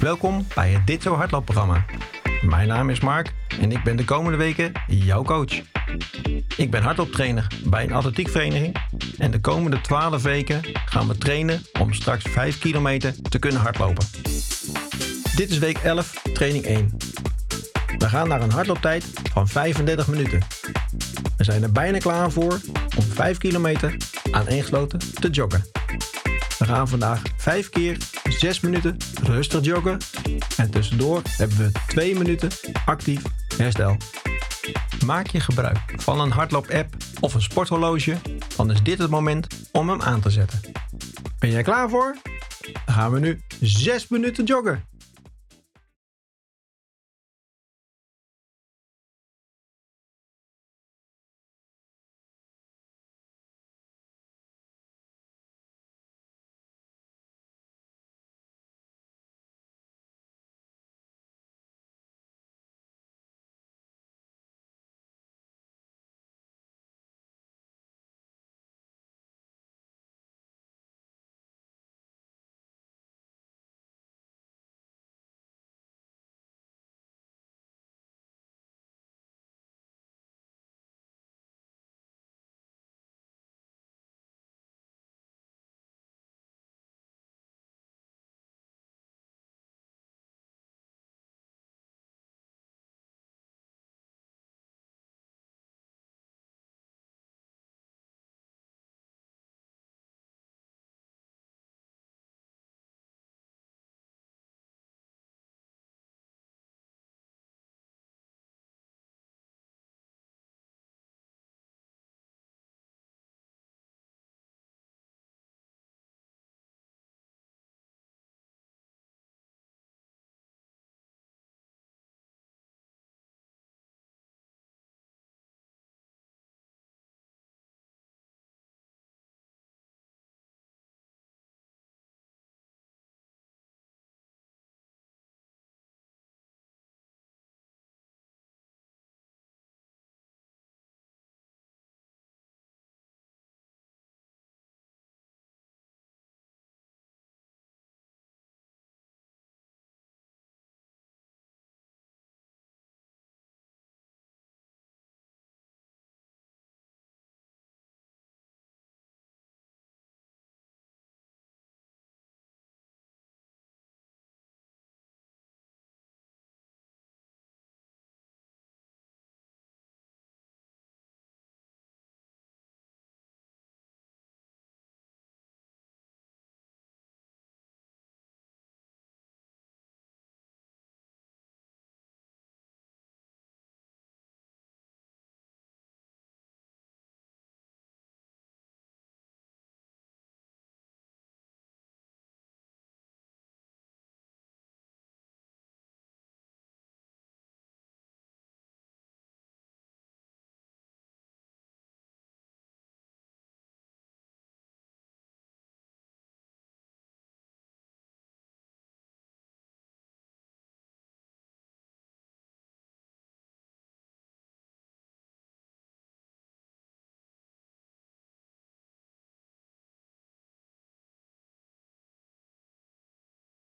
Welkom bij het Dit Zo Hardloopprogramma. Mijn naam is Mark en ik ben de komende weken jouw coach. Ik ben hardlooptrainer bij een atletiekvereniging en de komende 12 weken gaan we trainen om straks 5 kilometer te kunnen hardlopen. Dit is week 11, training 1. We gaan naar een hardlooptijd van 35 minuten. We zijn er bijna klaar voor om 5 kilometer aaneengesloten te joggen. We gaan vandaag 5 keer 6 minuten rustig joggen. En tussendoor hebben we 2 minuten actief herstel. Maak je gebruik van een hardloop-app of een sporthorloge, dan is dit het moment om hem aan te zetten. Ben jij klaar voor? Dan gaan we nu 6 minuten joggen.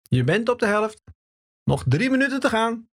Je bent op de helft. Nog 3 minuten te gaan.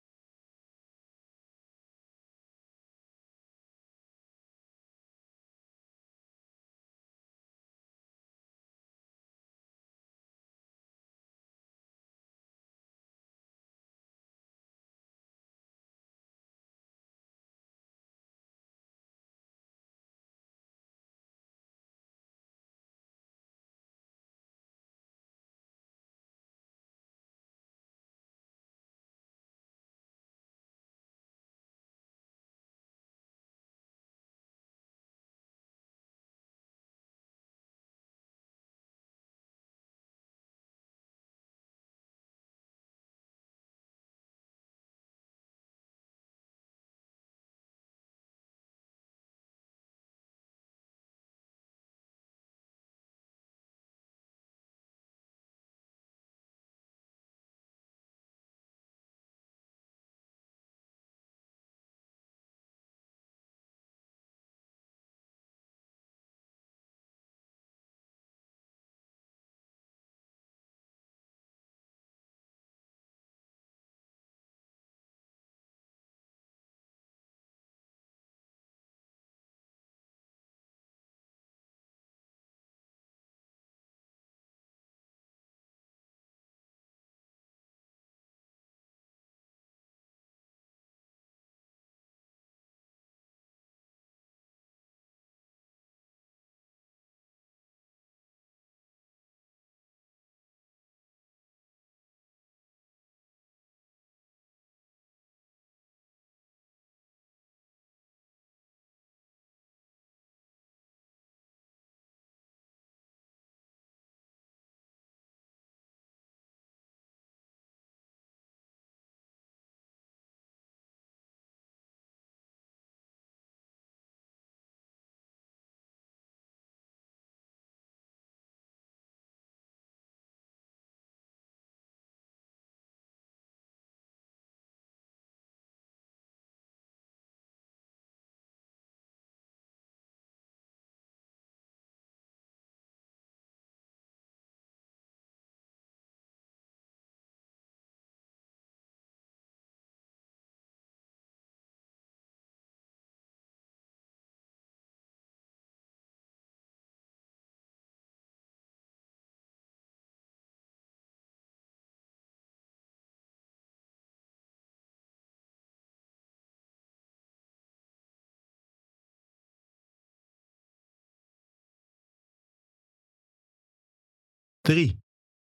3,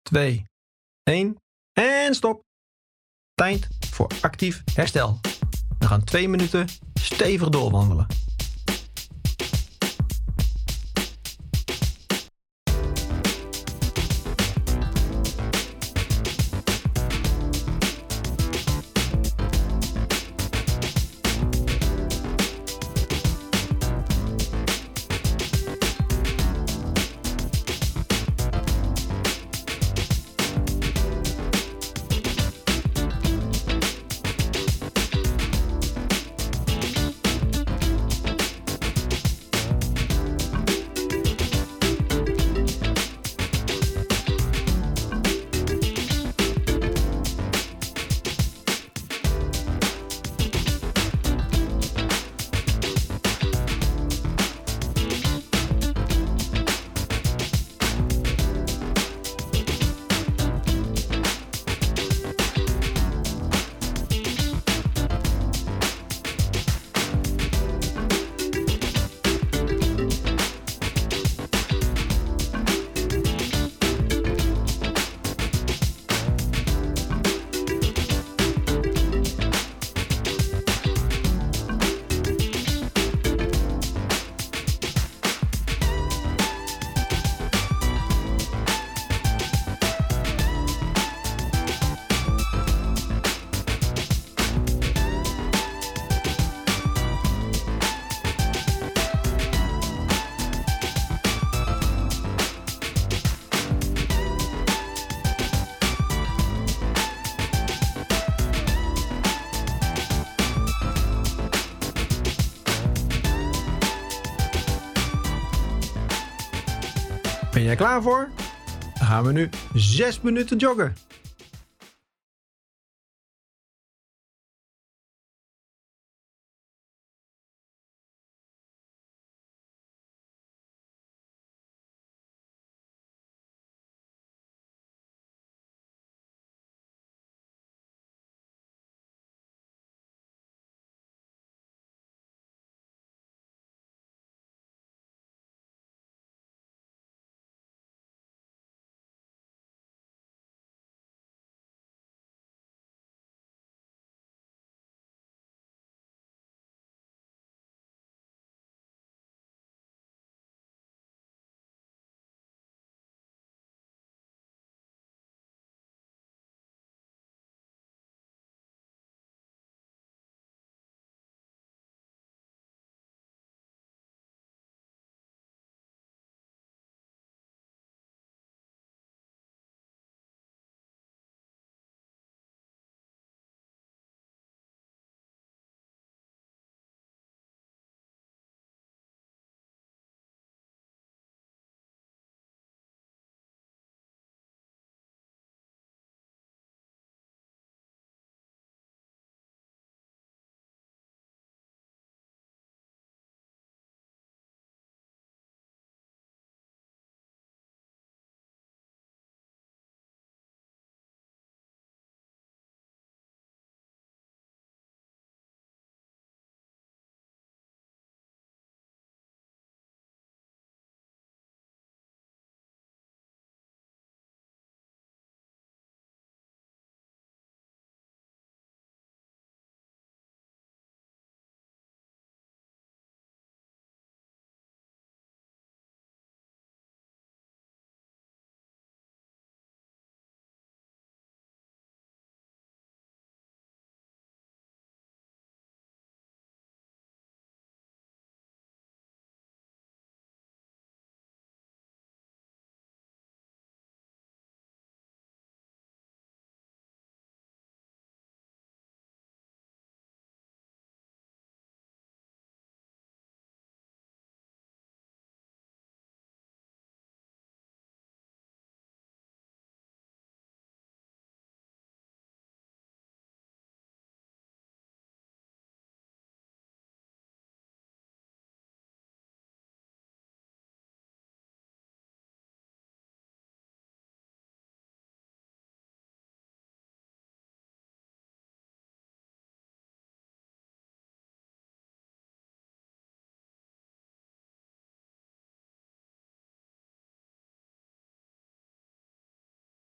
2, 1 en stop. Tijd voor actief herstel. We gaan 2 minuten stevig doorwandelen. Jij klaar voor? Dan gaan we nu 6 minuten joggen.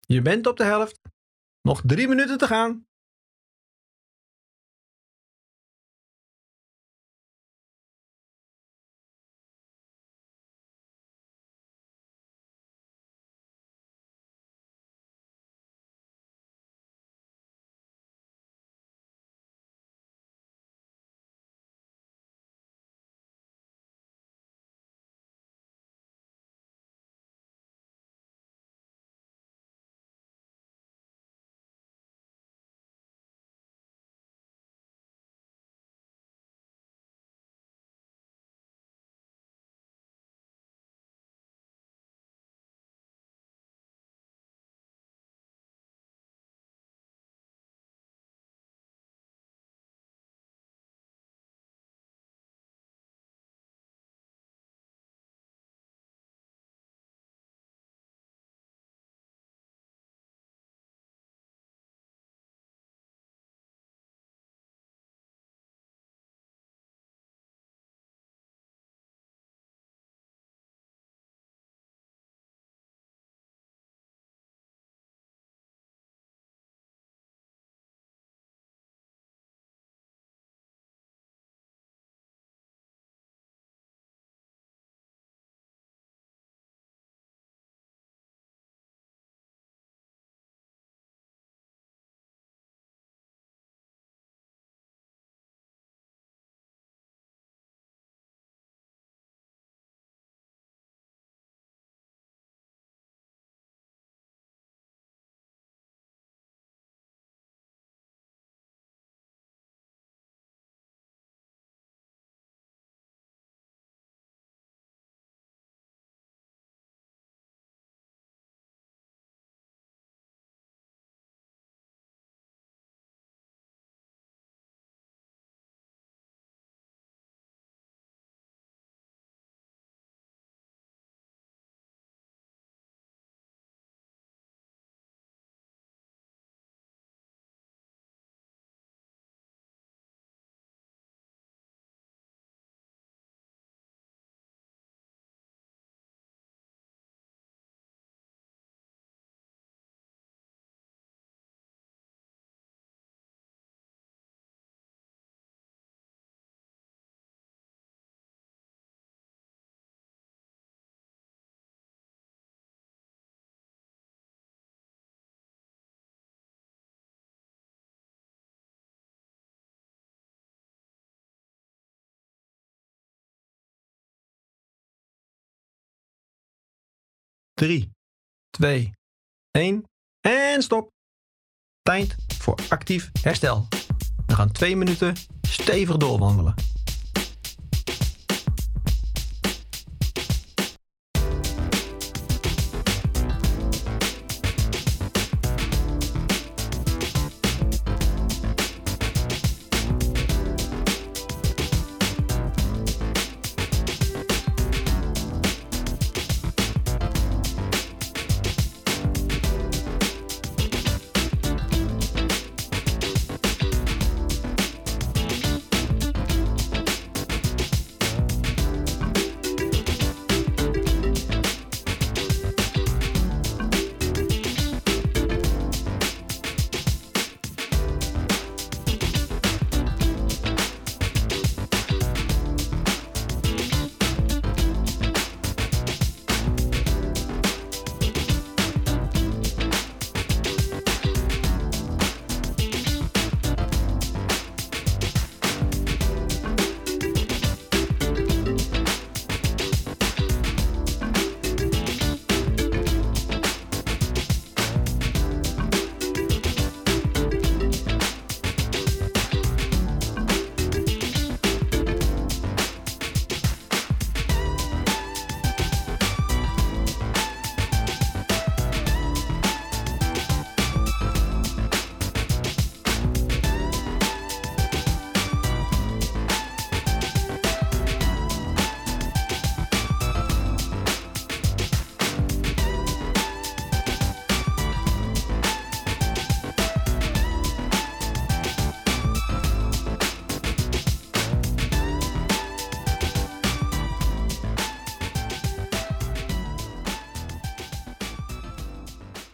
Je bent op de helft. Nog drie minuten te gaan. Drie, twee, één en stop. Tijd voor actief herstel. We gaan twee minuten stevig doorwandelen.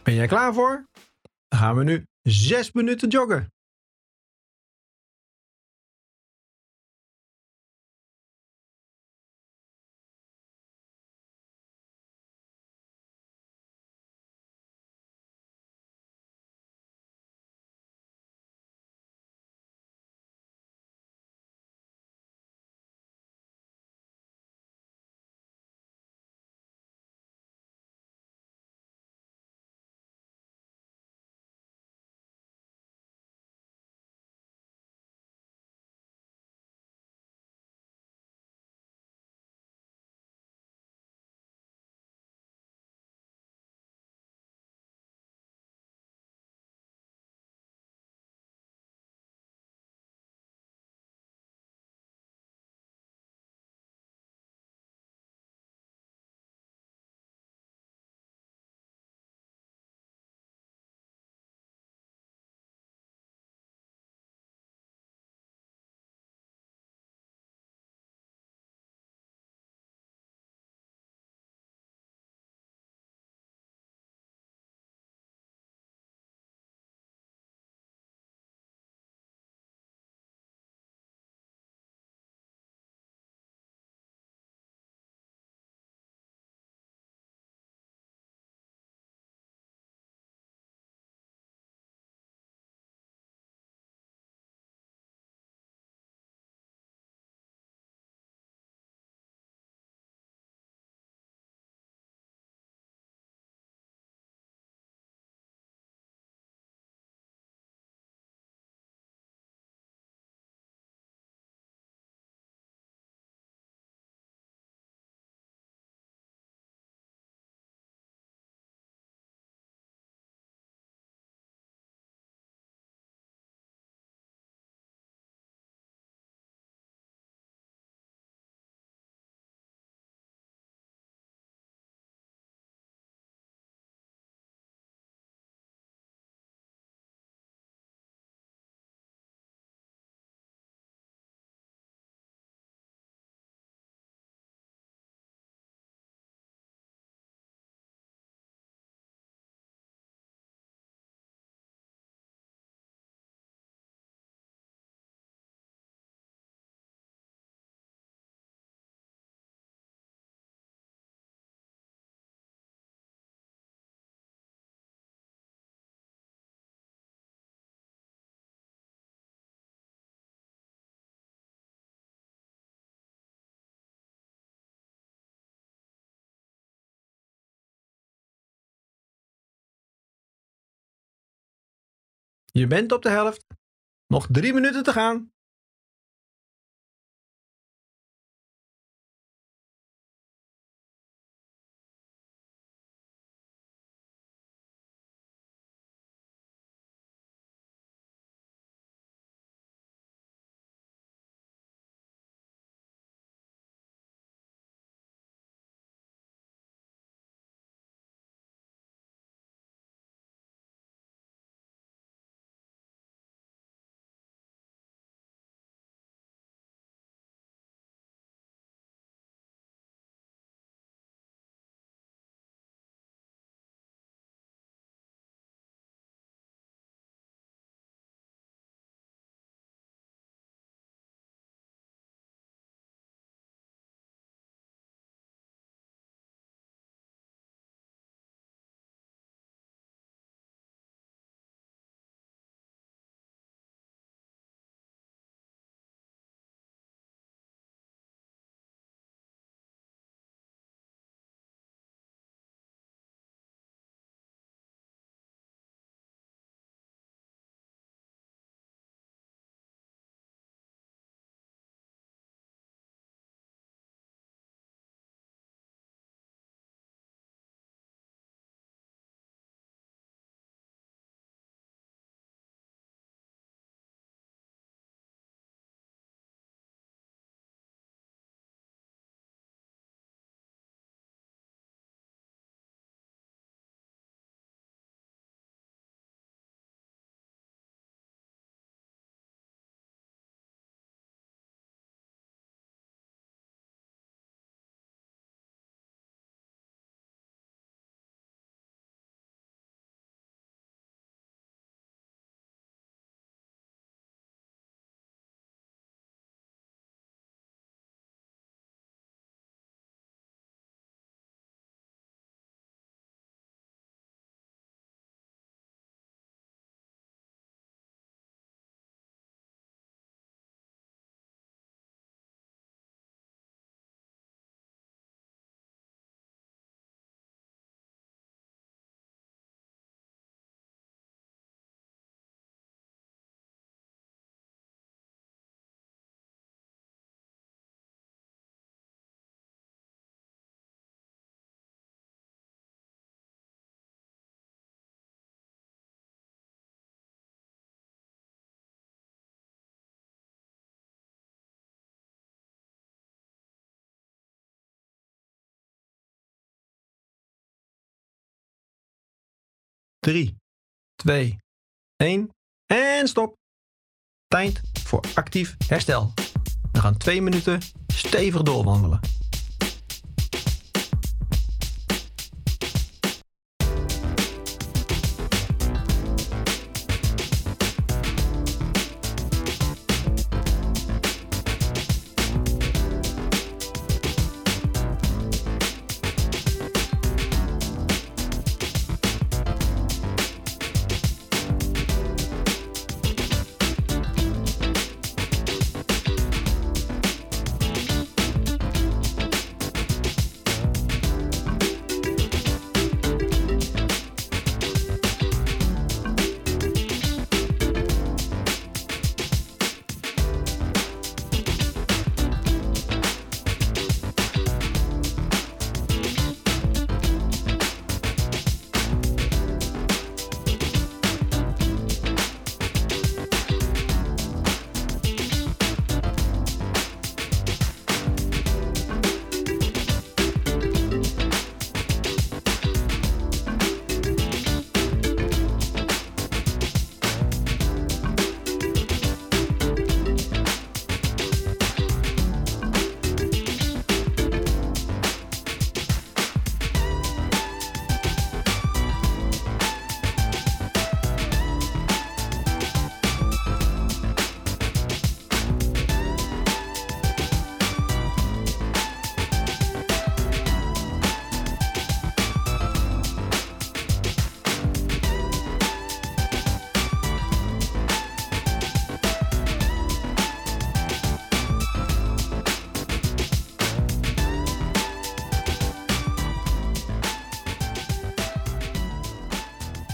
Ben jij klaar voor? Dan gaan we nu 6 minuten joggen. Je bent op de helft. Nog 3 minuten te gaan. 3, 2, 1 en stop. Tijd voor actief herstel. We gaan 2 minuten stevig doorwandelen.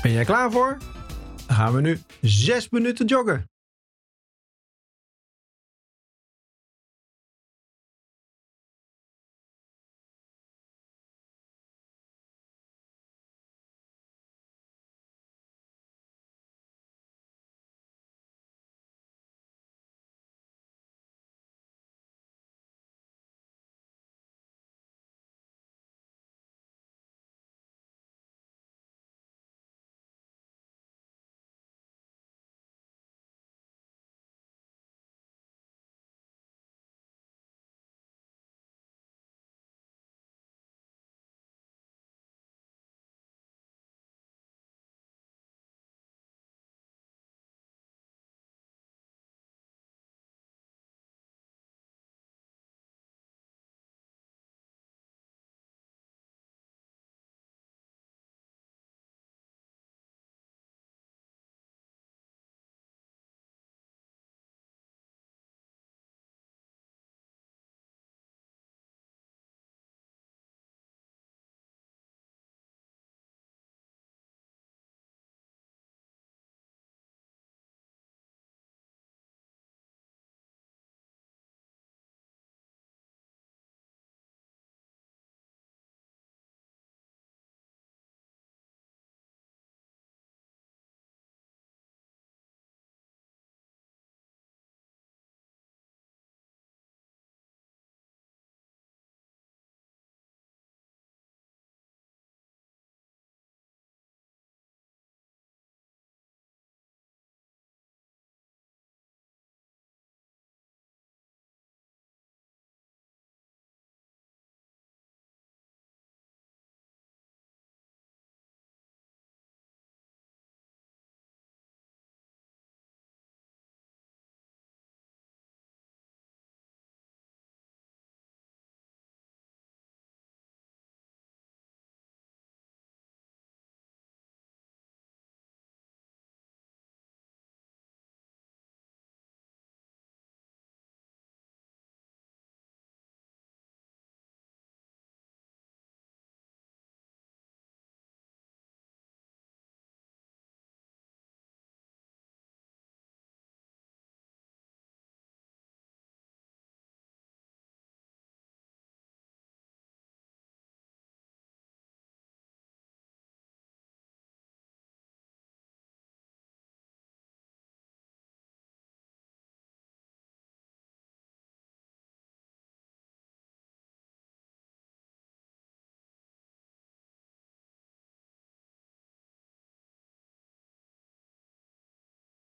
Ben jij klaar voor? Dan gaan we nu 6 minuten joggen.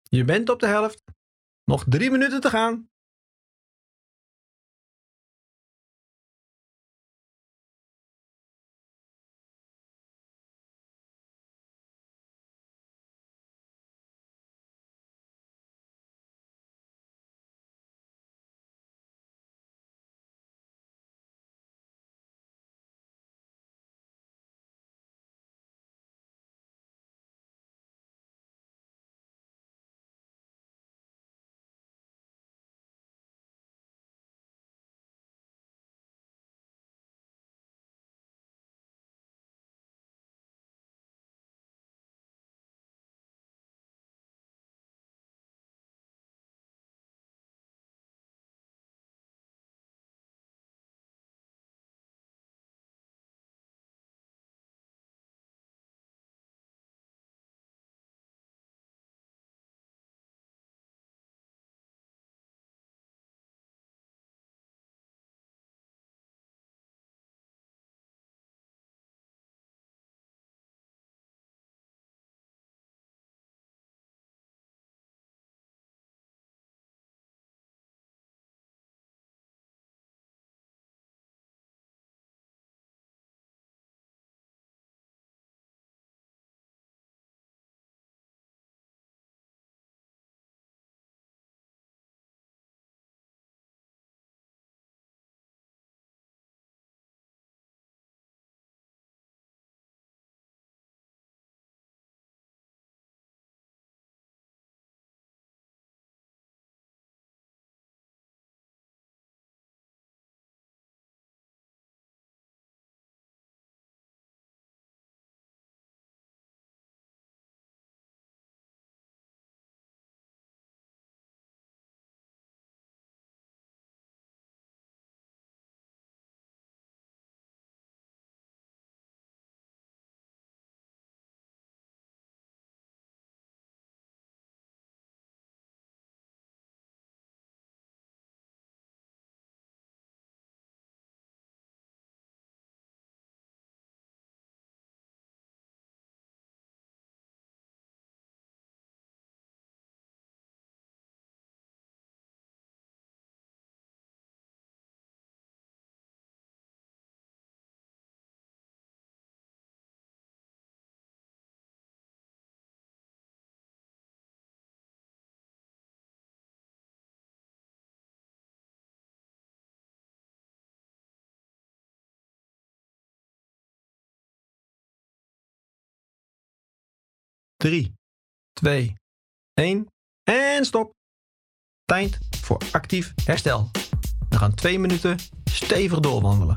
Je bent op de helft. Nog drie minuten te gaan. Drie, twee, één en stop. Tijd voor actief herstel. We gaan twee minuten stevig doorwandelen.